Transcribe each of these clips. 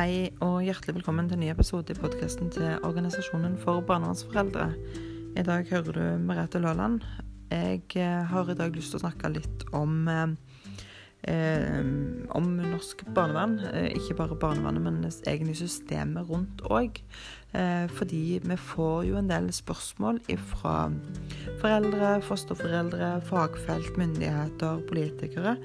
Hei og hjertelig velkommen til en ny episode i podkasten til Organisasjonen for barnevernsforeldre. I dag hører du Merete Løland. Jeg eh, har i dag lyst til å snakke litt om, eh, om norsk barnevern. Eh, ikke bare barnevernet, men egentlig systemet rundt òg. Eh, fordi vi får jo en del spørsmål fra foreldre, fosterforeldre, fagfelt, myndigheter, politikere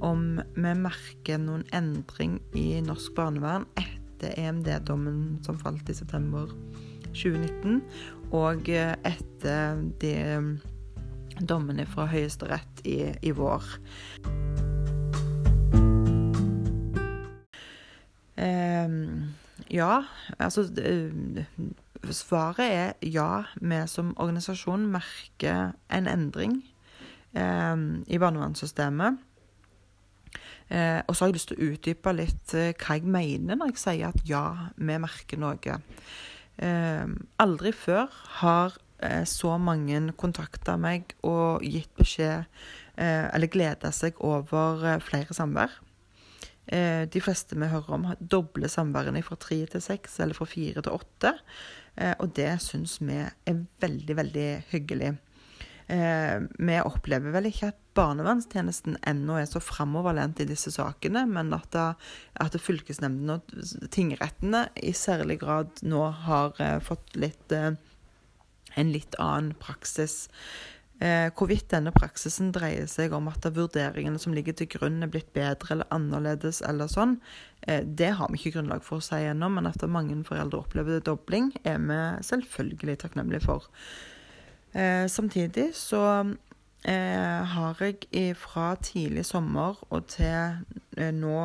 om vi merker noen endring i norsk barnevern etter EMD-dommen som falt i september 2019, og etter de dommene fra Høyesterett i, i vår. Ja, altså Svaret er ja. Vi som organisasjon merker en endring eh, i barnevernssystemet. Eh, og så har jeg lyst til å utdype litt eh, hva jeg mener når jeg sier at ja, vi merker noe. Aldri før har eh, så mange kontakta meg og gitt beskjed eh, eller gleda seg over eh, flere samvær. Eh, de fleste vi hører om, dobler samværene fra tre til seks eller fra fire til åtte. Eh, og det syns vi er veldig, veldig hyggelig. Eh, vi opplever vel ikke at barnevernstjenesten ennå er så framoverlent i disse sakene, men at, da, at fylkesnemndene og tingrettene i særlig grad nå har fått litt, en litt annen praksis. Eh, hvorvidt denne praksisen dreier seg om at vurderingene som ligger til grunn, er blitt bedre eller annerledes eller sånn, eh, det har vi ikke grunnlag for å si ennå. Men at mange foreldre opplever dobling, er vi selvfølgelig takknemlige for. Eh, samtidig så har jeg fra tidlig sommer og til nå,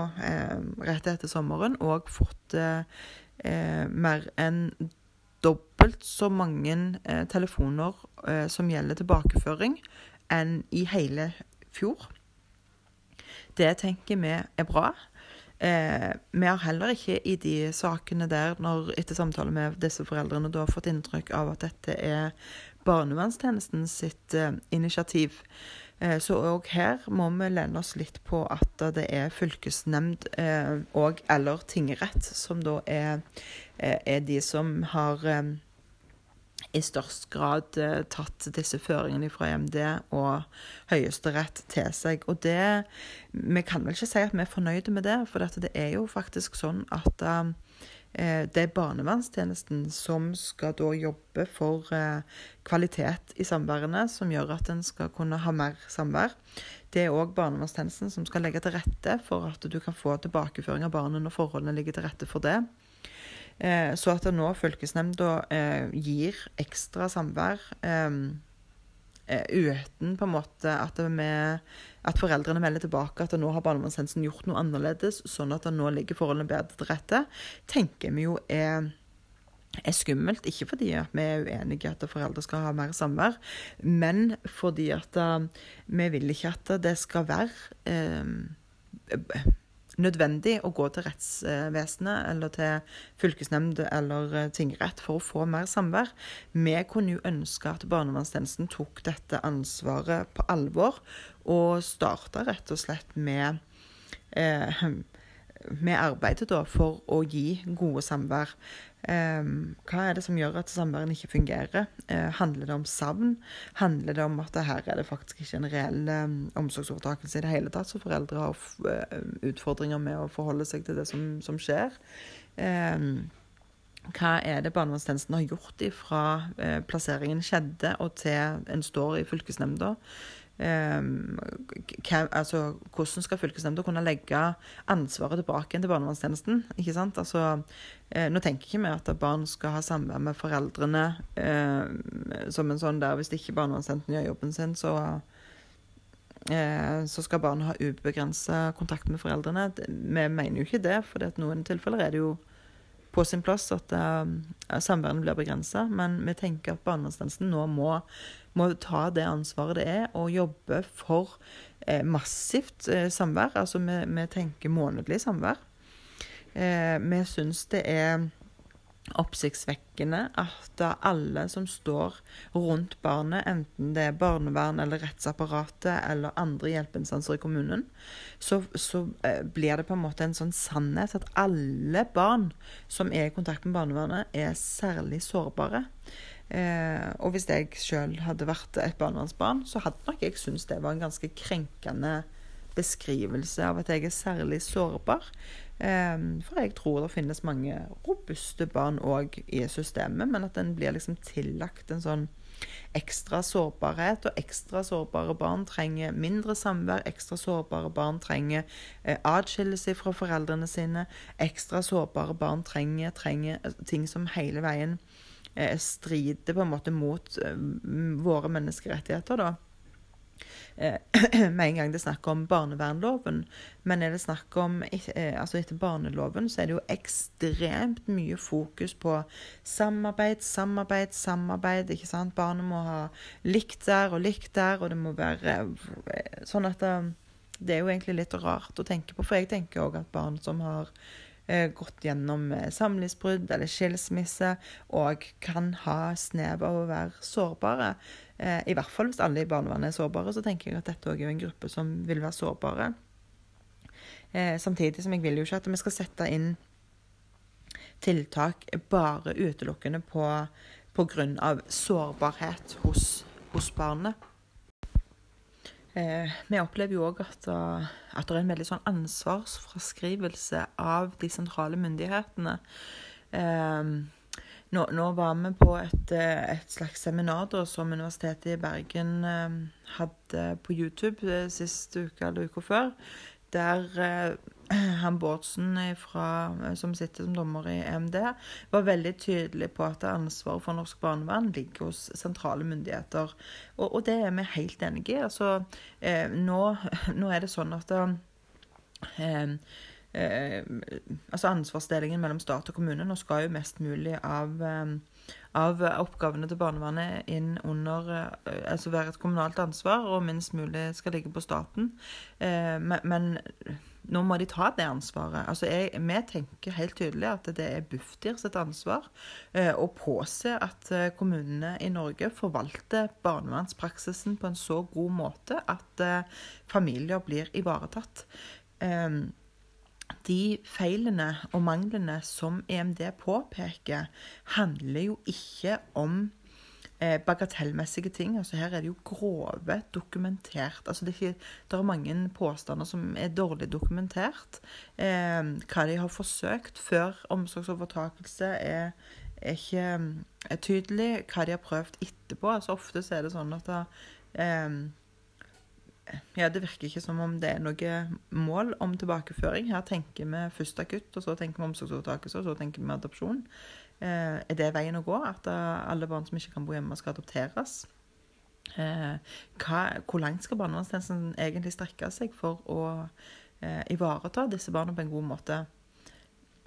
rett etter sommeren, òg fått mer enn dobbelt så mange eh, telefoner eh, som gjelder tilbakeføring, enn i hele fjor. Det tenker vi er bra. Eh, vi har heller ikke i de sakene der, når, etter samtale med disse foreldrene, da fått inntrykk av at dette er barnevernstjenesten sitt eh, initiativ. Eh, så òg her må vi lene oss litt på at det er fylkesnemnd eh, og eller tingrett som da er, er de som har i størst grad eh, tatt disse føringene fra EMD og Høyesterett til seg. Og det Vi kan vel ikke si at vi er fornøyde med det, for det er jo faktisk sånn at eh, det er barnevernstjenesten som skal da jobbe for eh, kvalitet i samværene, som gjør at en skal kunne ha mer samvær. Det er òg barnevernstjenesten som skal legge til rette for at du kan få tilbakeføring av barnet når forholdene ligger til rette for det. Eh, så at nå fylkesnemnda eh, gir ekstra samvær eh, uten på en måte at, med, at, foreldrene melder tilbake at nå har barnevernstjenesten gjort noe annerledes, sånn at nå ligger forholdene bedre til rette, tenker vi jo er er skummelt. Ikke fordi vi er uenige at foreldre skal ha mer samvær, men fordi at uh, vi vil ikke at det skal være uh, nødvendig å gå til rettsvesenet eller til fylkesnemnd eller eh, tingrett for å få mer samvær. Vi kunne jo ønske at barnevernstjenesten tok dette ansvaret på alvor og starta rett og slett med eh, med arbeidet da, for å gi gode samvær. Um, hva er det som gjør at samværen ikke fungerer? Uh, handler det om savn? Handler det om at her er det faktisk ikke en reell um, omsorgsovertakelse i det hele tatt, så foreldre har uh, utfordringer med å forholde seg til det som, som skjer? Um, hva er det barnevernstjenesten har gjort fra uh, plasseringen skjedde og til en står i fylkesnemnda? Um, altså, hvordan skal fylkesnemnda kunne legge ansvaret tilbake til barnevernstjenesten? ikke sant? Altså, eh, nå tenker ikke vi at barn skal ha samvær med foreldrene eh, som en sånn der hvis ikke barnevernstjenesten gjør jobben sin, så, eh, så skal barn ha ubegrensa kontakt med foreldrene. Vi mener jo ikke det, for i noen tilfeller er det jo på sin plass at uh, samværet blir begrensa, men vi tenker at barnevernstjenesten nå må må ta det ansvaret det er, og jobbe for eh, massivt eh, samvær. Altså vi, vi, tenker månedlig samvær. Eh, vi syns det er oppsiktsvekkende at alle som står rundt barnet, enten det er barnevern eller rettsapparatet eller andre hjelpeinstanser i kommunen, så, så eh, blir det på en måte en sånn sannhet at alle barn som er i kontakt med barnevernet, er særlig sårbare. Eh, og hvis jeg sjøl hadde vært et barnevernsbarn, så hadde nok jeg syntes det var en ganske krenkende beskrivelse av at jeg er særlig sårbar. Ehm, for jeg tror det finnes mange robuste barn òg i systemet, men at den blir liksom tillagt en sånn ekstra sårbarhet. Og ekstra sårbare barn trenger mindre samvær. Ekstra sårbare barn trenger eh, adskillelse fra foreldrene sine. Ekstra sårbare barn trenger, trenger eh, ting som hele veien eh, strider på en måte mot eh, våre menneskerettigheter. da. Eh, med en gang det er snakk om barnevernloven. Men er det snakk om eh, altså etter barneloven, så er det jo ekstremt mye fokus på samarbeid, samarbeid, samarbeid. ikke sant? Barnet må ha likt der og likt der, og det må være eh, sånn at det, er jo egentlig litt rart å tenke på. For jeg tenker òg at barn som har gått gjennom samlivsbrudd eller skilsmisse og kan ha snev av å være sårbare. Eh, I hvert fall hvis alle i barnevernet er sårbare, så tenker jeg at dette òg er en gruppe som vil være sårbare. Eh, samtidig som jeg vil jo ikke at vi skal sette inn tiltak bare utelukkende på pga. sårbarhet hos, hos barnet. Eh, vi opplever jo òg at, uh, at, det er en veldig sånn ansvarsfraskrivelse av de sentrale myndighetene. Eh, nå, nå, var vi på et, eh, et slags seminar da, som Universitetet i Bergen eh, hadde på YouTube eh, sist uke eller uka før. Der eh, han Bårdsen fra, eh, som sitter som dommer i EMD, var veldig tydelig på at ansvaret for norsk barnevern ligger hos sentrale myndigheter. Og, og det er vi helt enig i. Altså, eh, nå, nå, er det sånn at eh, eh, altså ansvarsdelingen mellom stat og kommune. Nå skal jo mest mulig av, eh, av oppgavene til barnevernet inn under eh, Altså være et kommunalt ansvar, og minst mulig skal ligge på staten. Eh, men, men, nå må de ta det ansvaret. Altså jeg, vi tenker helt tydelig at det er Bufdir sitt ansvar eh, å påse at eh, kommunene i Norge forvalter barnevernspraksisen på en så god måte at familier blir ivaretatt. Um, de feilene og manglene som EMD påpeker, handler jo ikke om eh, bagatellmessige ting. Altså Her er det jo grove dokumentert. Altså det, er mange påstander som er dårlig dokumentert. Eh, hva de har forsøkt før omsorgsovertakelse, er, er ikke er tydelig. Hva de har prøvd etterpå. Altså Ofte så er det sånn at da, eh, ja, det virker ikke som om det er noe mål om tilbakeføring. Her tenker vi først akutt, og så tenker vi omsorgsovertakelse, og så tenker vi adopsjon. Eh, er det veien å gå? At alle barn som ikke kan bo hjemme, skal adopteres? Eh, hva, hvor langt skal barnevernstjenesten egentlig strekke seg for å eh, ivareta disse barna på en god måte?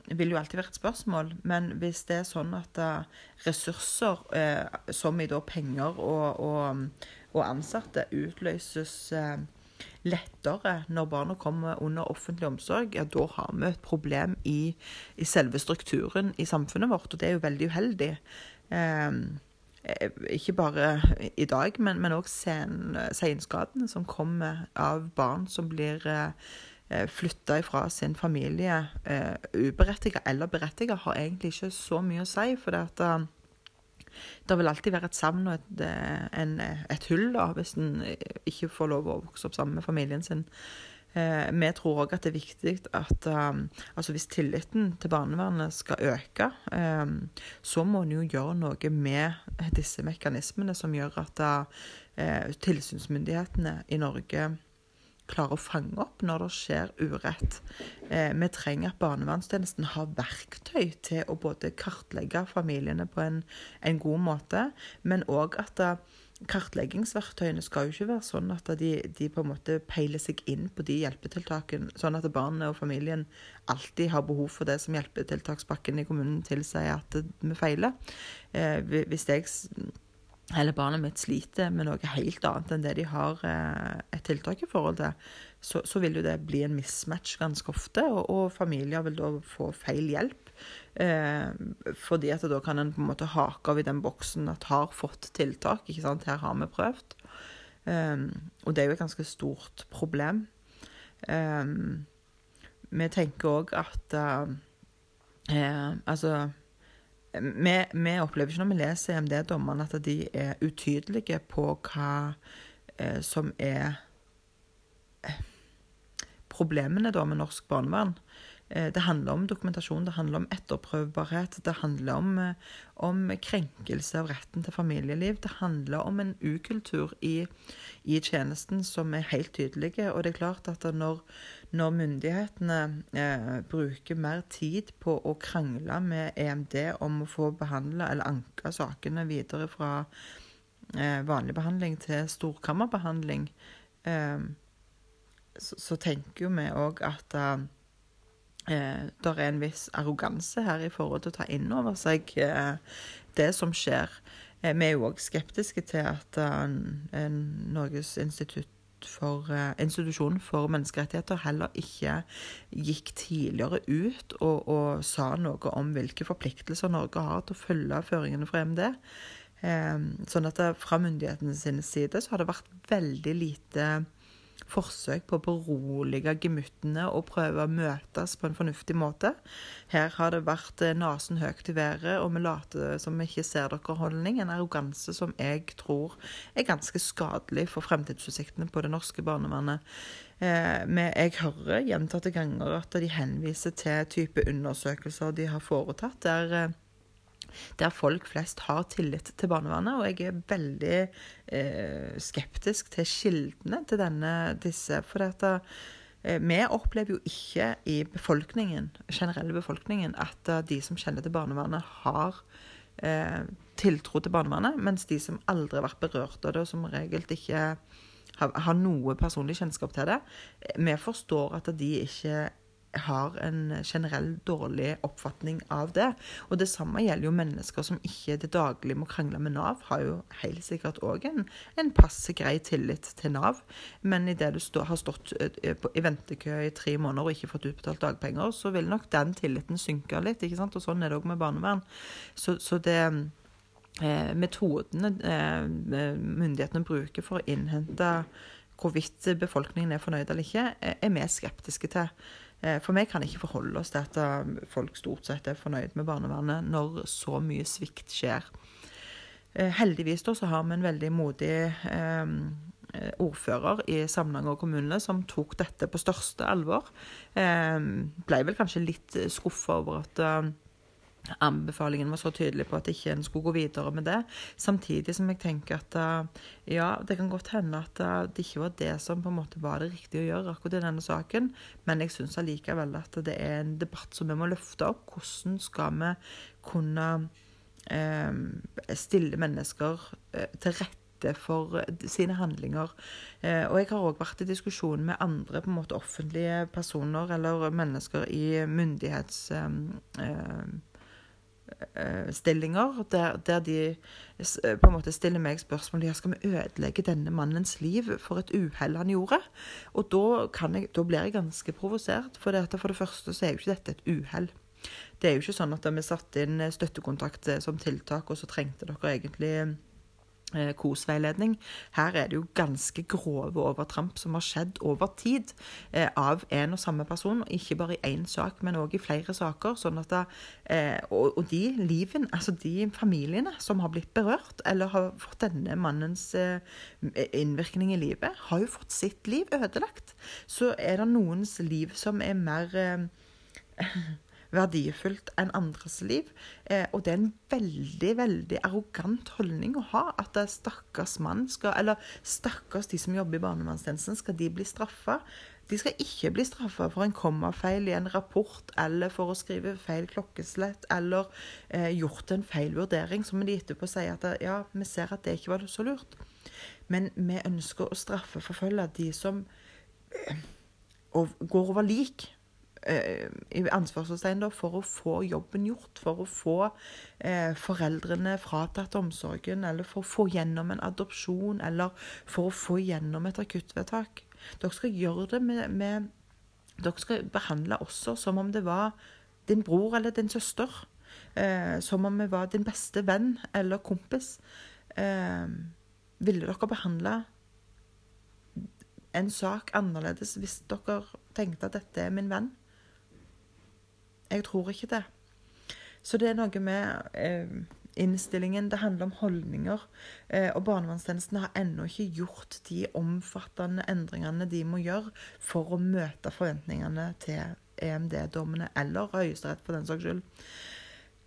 Det vil jo alltid være et spørsmål, men hvis det er sånn at uh, ressurser, eh, som i da penger og, og og ansatte utløses eh, lettere når barna kommer under offentlig omsorg, ja, da har vi et problem i, i, selve strukturen i samfunnet vårt, og det er jo veldig uheldig. Eh, ikke bare i dag, men også sen, senskadene som kommer av barn som blir eh, flytta fra sin familie eh, uberettiget eller berettiget, har egentlig ikke så mye å si. for det at eh, det vil alltid være et savn og et, eh, en, et hull da, hvis en ikke får lov å vokse opp sammen med familien sin. Eh, vi tror òg at det er viktig at um, altså hvis tilliten til barnevernet skal øke, um, så må en jo gjøre noe med disse mekanismene som gjør at tilsynsmyndighetene i Norge klarer å fange opp når det skjer urett. Eh, vi trenger at barnevernstjenesten har verktøy til å både kartlegge familiene på en, en god måte, men òg at da, eh, kartleggingsverktøyene skal jo ikke være sånn at de, de, på en måte peiler seg inn på de hjelpetiltakene, sånn at barnet og familien alltid har behov for det som hjelpetiltakspakken i kommunen tilsier at vi feiler. Eh, hvis jeg eller barnet mitt sliter med noe helt annet enn det de har eh, et tiltak i forhold til, så, så, vil jo det bli en mismatch ganske ofte, og, og, familier vil da få feil hjelp. Eh, fordi at da kan en på en måte hake av i den boksen at har fått tiltak. ikke sant, Her har vi prøvd. Eh, og det er jo et ganske stort problem. Eh, vi tenker òg at eh, Altså vi, vi, opplever ikke når vi leser EMD-dommene, at de er utydelige på hva eh, som er eh, problemene da med norsk barnevern. Eh, det handler om dokumentasjon, det handler om etterprøvbarhet. Det handler om, eh, om krenkelse av retten til familieliv. Det handler om en ukultur i, i tjenesten som er helt tydelige. Og det er klart at når, når myndighetene eh, bruker mer tid på å krangle med EMD om å få behandla eller anke sakene videre fra eh, vanlig behandling til storkammerbehandling, eh, så, så, tenker jo vi òg at eh, det er en viss arroganse her i forhold til å ta inn over seg eh, det som skjer. Eh, vi er jo òg skeptiske til at Norges institutt for institusjonen for menneskerettigheter heller ikke gikk tidligere ut og, og, sa noe om hvilke forpliktelser Norge har til å følge føringene fra MD. Eh, sånn at fra myndighetene sine side så har det vært veldig lite forsøk på å berolige gemyttene og prøve å møtes på en fornuftig måte. Her har det vært eh, nesen høyt i været, og vi later som vi ikke ser dere holdning. En arroganse som jeg tror er ganske skadelig for fremtidsutsiktene på det norske barnevernet. Eh, jeg hører gjentatte ganger at de henviser til type undersøkelser de har foretatt. der eh, der folk flest har tillit til barnevernet. Og jeg er veldig eh, skeptisk til kildene til denne, disse. For dette, eh, vi opplever jo ikke i befolkningen, generelle befolkningen at uh, de som kjenner til barnevernet, har eh, tiltro til barnevernet, mens de som aldri har vært berørt av det, og som regel ikke har, har noe personlig kjennskap til det, eh, vi forstår at de ikke har en generell dårlig oppfatning av det. Og det samme gjelder jo mennesker som ikke det daglige må krangle med Nav. Har jo helt sikkert òg en, en passe grei tillit til Nav. Men idet du stå, har stått eh, i ventekø i tre måneder og ikke fått utbetalt dagpenger, så vil nok den tilliten synke litt. ikke sant? Og sånn er det òg med barnevern. Så, så det eh, metodene eh, myndighetene bruker for å innhente hvorvidt befolkningen er fornøyd eller ikke, er vi skeptiske til. Eh, for vi kan ikke forholde oss til at eh, folk stort sett er fornøyd med barnevernet når så mye svikt skjer. Eh, heldigvis da så har vi en veldig modig eh, ordfører i Samnanger kommune som tok dette på største alvor. Eh, ble vel kanskje litt skuffa over at anbefalingen var så tydelig på at ikke en skulle gå videre med det. Samtidig som jeg tenker at uh, ja, det kan godt hende at uh, det ikke var det som på en måte var det riktige å gjøre akkurat i denne saken, men jeg syns allikevel at det er en debatt som vi må løfte opp. Hvordan skal vi kunne eh, stille mennesker til rette for sine handlinger. og jeg har òg vært i diskusjon med andre på en måte offentlige personer eller mennesker i myndighets... Eh, stillinger der, der, de eh, på en måte stiller meg spørsmål ja, skal vi ødelegge denne mannens liv for et uhell han gjorde. Og da, jeg, da blir jeg ganske provosert. For, dette, for det første så er jo ikke dette et uhell. Det er jo ikke sånn at vi satte inn støttekontakt som tiltak, og så trengte dere egentlig Eh, KOS-veiledning. Her er det jo ganske grove overtramp som har skjedd over tid eh, av en og samme person. Ikke bare i én sak, men òg i flere saker. sånn at da, eh, og, og, de liven, altså de familiene som har blitt berørt, eller har fått denne mannens eh, innvirkning i livet, har jo fått sitt liv ødelagt. Så er det noens liv som er mer eh, verdifullt enn andres liv. Eh, og det er en veldig, veldig arrogant holdning å ha. At stakkars mann skal Eller stakkars de som jobber i barnevernstjenesten, skal de bli straffa? De skal ikke bli straffa for en kommafeil i en rapport, eller for å skrive feil klokkeslett, eller eh, gjort en feil vurdering, som de etterpå sier at ja, vi ser at det ikke var så lurt. Men vi ønsker å straffeforfølge de som eh, går over lik Eh, i ansvarstegn for å få jobben gjort, for å få eh, foreldrene fratatt omsorgen, eller for å få gjennom en adopsjon, eller for å få gjennom et akuttvedtak. Dere skal gjøre det med, med Dere skal behandle også som om det var din bror eller din søster. Eh, som om vi var din beste venn eller kompis. Eh, ville dere behandle en sak annerledes hvis dere tenkte at dette er min venn? Jeg tror ikke det. Så det er noe med eh, innstillingen. Det handler om holdninger. Eh, og barnevernstjenesten har ennå ikke gjort de omfattende endringene de må gjøre for å møte forventningene til EMD-dommene, eller Høyesterett for den saks skyld.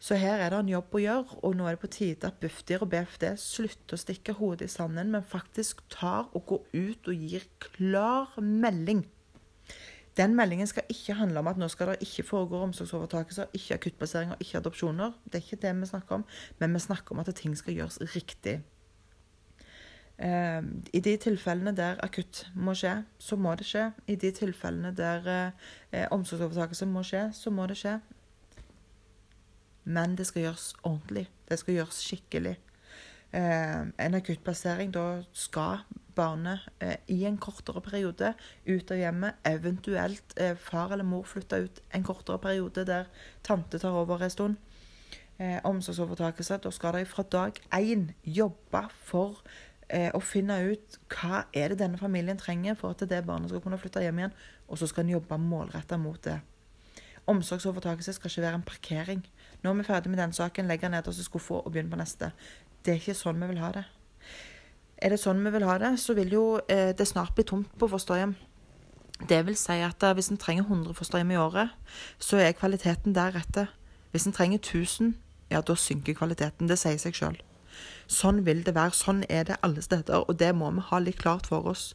Så her er det en jobb å gjøre, og nå er det på tide at Bufdir og BFD slutter å stikke hodet i sanden, men faktisk tar og går ut og gir klar melding. Den meldingen skal ikke handle om at nå skal det ikke foregå omsorgsovertakelser, ikke akuttplasseringer, ikke adopsjoner. Det er ikke det vi snakker om, men vi snakker om at ting skal gjøres riktig. Eh, I de tilfellene der akutt må skje, så må det skje. I de tilfellene der eh, omsorgsovertakelse må skje, så må det skje. Men det skal gjøres ordentlig. Det skal gjøres skikkelig. Eh, en akuttplassering, da skal barnet eh, i en kortere periode ut av hjemmet, eventuelt eh, far eller mor flytter ut en kortere periode der tante tar over en stund. Eh, omsorgsovertakelse. Da skal de fra dag én jobbe for eh, å finne ut hva er det denne familien trenger for at det barnet skal kunne flytte hjem igjen, og så skal en jobbe målretta mot det. Omsorgsovertakelse skal ikke være en parkering. Nå er vi ferdig med den saken, legger nederst i skuffa og begynner på neste. Det er ikke sånn vi vil ha det. Er det sånn vi vil ha det, så vil jo eh, det snart bli tomt på fosterhjem. Det vil si at eh, hvis en trenger 100 fosterhjem i året, så er kvaliteten deretter. Hvis en trenger 1000, ja, da synker kvaliteten. Det sier seg sjøl. Sånn vil det være. Sånn er det alle steder, og det må vi ha litt klart for oss.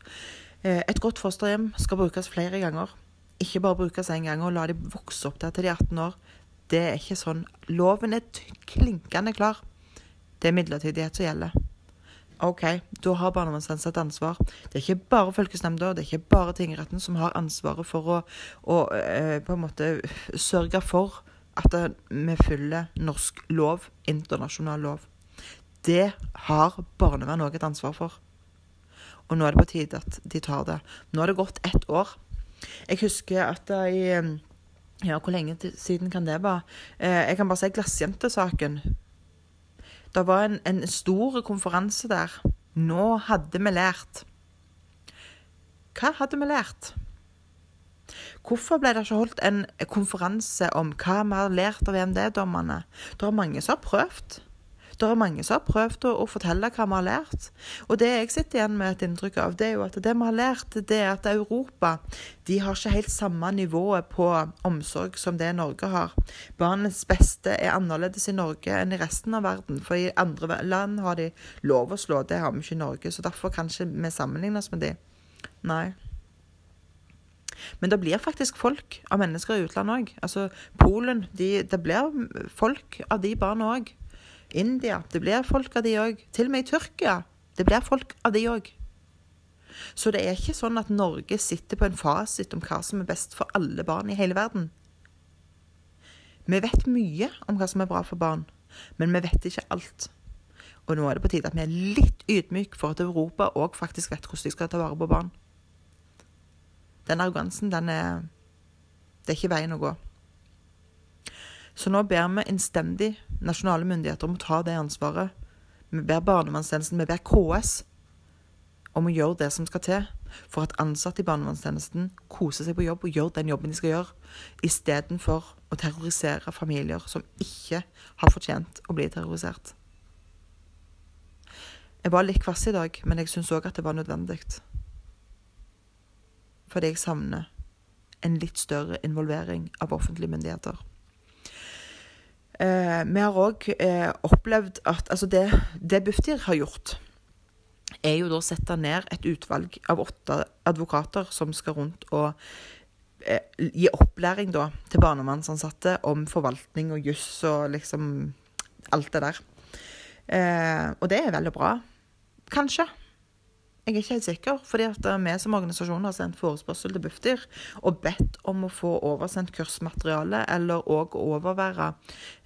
Eh, et godt fosterhjem skal brukes flere ganger. Ikke bare brukes én gang og la de vokse opp der til de er 18 år. Det er ikke sånn. Loven er klinkende klar. Det er midlertidighet som gjelder. OK, da har barnevernstjenesten et ansvar. Det er ikke bare fylkesnemnda, det er ikke bare tingretten som har ansvaret for å, å eh, på en måte sørge for at vi følger norsk lov, internasjonal lov. Det har barnevernet òg et ansvar for. Og nå er det på tide at de tar det. Nå har det gått ett år. Jeg husker at i Ja, hvor lenge siden kan det være? Eh, jeg kan bare si Glassjentesaken. Det var en, en stor konferanse der. Nå hadde vi lært. Hva hadde vi lært? Hvorfor ble det ikke holdt en konferanse om hva vi har lært av EMD-dommerne? Det er mange som har prøvd. Det er mange som har prøvd å, å, fortelle hva vi har lært. Og det jeg sitter igjen med et inntrykk av, det er jo at det vi har lært, det er at Europa de har ikke helt samme nivået på omsorg som det Norge har. Barnets beste er annerledes i Norge enn i resten av verden. For i andre land har de lov å slå, det har vi ikke i Norge. Så derfor kan ikke vi sammenligne oss med de. Nei. Men det blir faktisk folk av mennesker i utlandet òg. Altså Polen de, Det blir folk av de barna òg. India. Det blir folk av de òg. Til og med i Tyrkia. Det blir folk av de òg. Så det er ikke sånn at Norge sitter på en fasit om hva som er best for alle barn i hele verden. Vi vet mye om hva som er bra for barn, men vi vet ikke alt. Og nå er det på tide at vi er litt ydmyke for at Europa òg faktisk vet hvordan de skal ta vare på barn. Den arrogansen, den er Det er ikke veien å gå. Så nå ber vi innstendig nasjonale myndigheter om å ta det ansvaret. Vi ber barnevernstjenesten, vi ber KS om å gjøre det som skal til for at ansatte i barnevernstjenesten koser seg på jobb og gjør den jobben de skal gjøre, istedenfor å terrorisere familier som ikke har fortjent å bli terrorisert. Jeg var litt kvass i dag, men jeg syns òg at det var nødvendig. Fordi jeg savner en litt større involvering av offentlige myndigheter. Eh, vi har òg eh, opplevd at altså det, det Bufdir har gjort, er jo da å sette ned et utvalg av åtte advokater som skal rundt og eh, gi opplæring da til barnevernsansatte om forvaltning og juss og liksom alt det der. Eh, og det er veldig bra. Kanskje. Jeg er ikke helt sikker, fordi at vi som organisasjon har sendt forespørsel til Bufdir og bedt om å få oversendt kursmateriale, eller òg overvære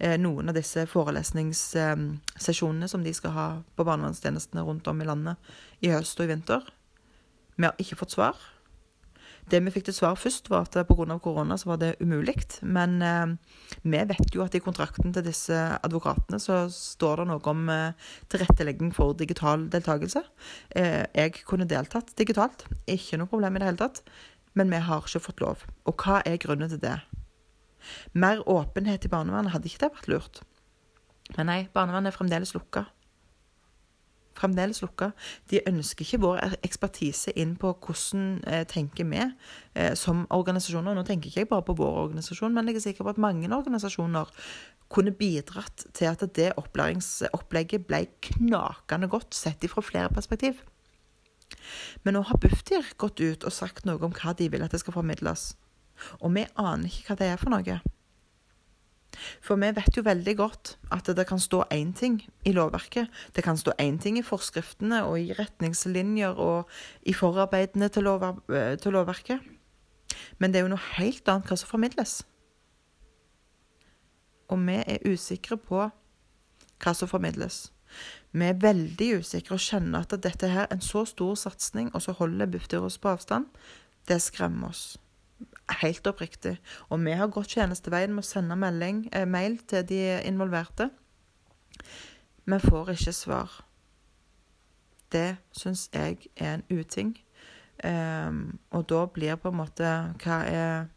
eh, noen av disse forelesningssesjonene som de skal ha på barnevernstjenestene rundt om i landet i høst og i vinter. Vi har ikke fått svar. Det vi fikk til svar først, var at pga. korona så var det umulig. Men eh, vi vet jo at i kontrakten til disse advokatene så står det noe om eh, tilrettelegging for digital deltakelse. Eh, jeg kunne deltatt digitalt, ikke noe problem i det hele tatt. Men vi har ikke fått lov. Og hva er grunnen til det? Mer åpenhet i barnevernet, hadde ikke det vært lurt? Men nei, barnevernet er fremdeles lukka fremdeles lukka. De ønsker ikke vår ekspertise inn på hvordan eh, tenker vi eh, som organisasjoner. Nå tenker ikke jeg bare på vår organisasjon, men jeg er sikker på at mange organisasjoner kunne bidratt til at det opplæringsopplegget ble knakende godt sett fra flere perspektiv. Men nå har Bufdir gått ut og sagt noe om hva de vil at det skal formidles. Og vi aner ikke hva det er for noe. For vi vet jo veldig godt at det kan stå én ting i lovverket. Det kan stå én ting i forskriftene og i retningslinjer og i forarbeidene til, lov, til lovverket. Men det er jo noe helt annet hva som formidles. Og vi er usikre på hva som formidles. Vi er veldig usikre og kjenner at dette her er en så stor satsing, og så holder Bufdir oss på avstand. Det skremmer oss helt oppriktig. Og vi har gått tjenesteveien med å sende melding, eh, mail til de involverte. Vi får ikke svar. Det syns jeg er en uting. Um, og da blir på en måte hva er,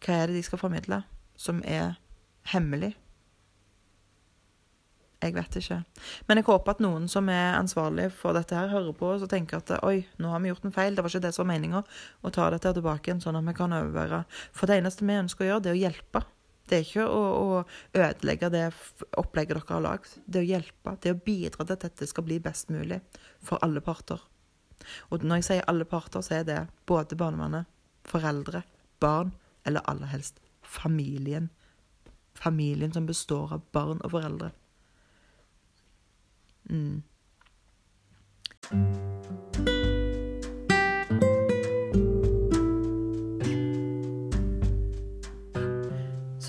hva er det de skal formidle, som er hemmelig? Jeg vet ikke. Men jeg håper at noen som er ansvarlig for dette her, hører på og tenker at oi, nå har vi gjort en feil, det var ikke det som var meninga, og tar dette tilbake igjen, sånn at vi kan overvære. For det eneste vi ønsker å gjøre, det er å hjelpe. Det er ikke å, å ødelegge det opplegget dere har lagd. Det er å hjelpe. Det er å bidra til at dette skal bli best mulig for alle parter. Og når jeg sier alle parter, så er det både barnevernet, foreldre, barn, eller aller helst familien. Familien som består av barn og foreldre. Mm.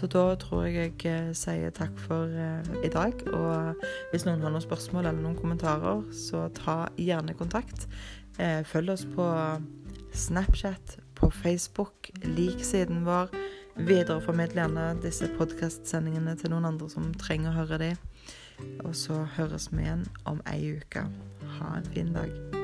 Så da tror jeg jeg eh, sier takk for uh, i dag. Og hvis noen har noen spørsmål eller noen kommentarer, så ta gjerne kontakt. Uh, følg oss på Snapchat, på Facebook. Lik siden vår. Videreformidl gjerne disse podkastsendingene til noen andre som trenger å høre dem. Og så høres vi igjen om ei uke. Ha en fin dag.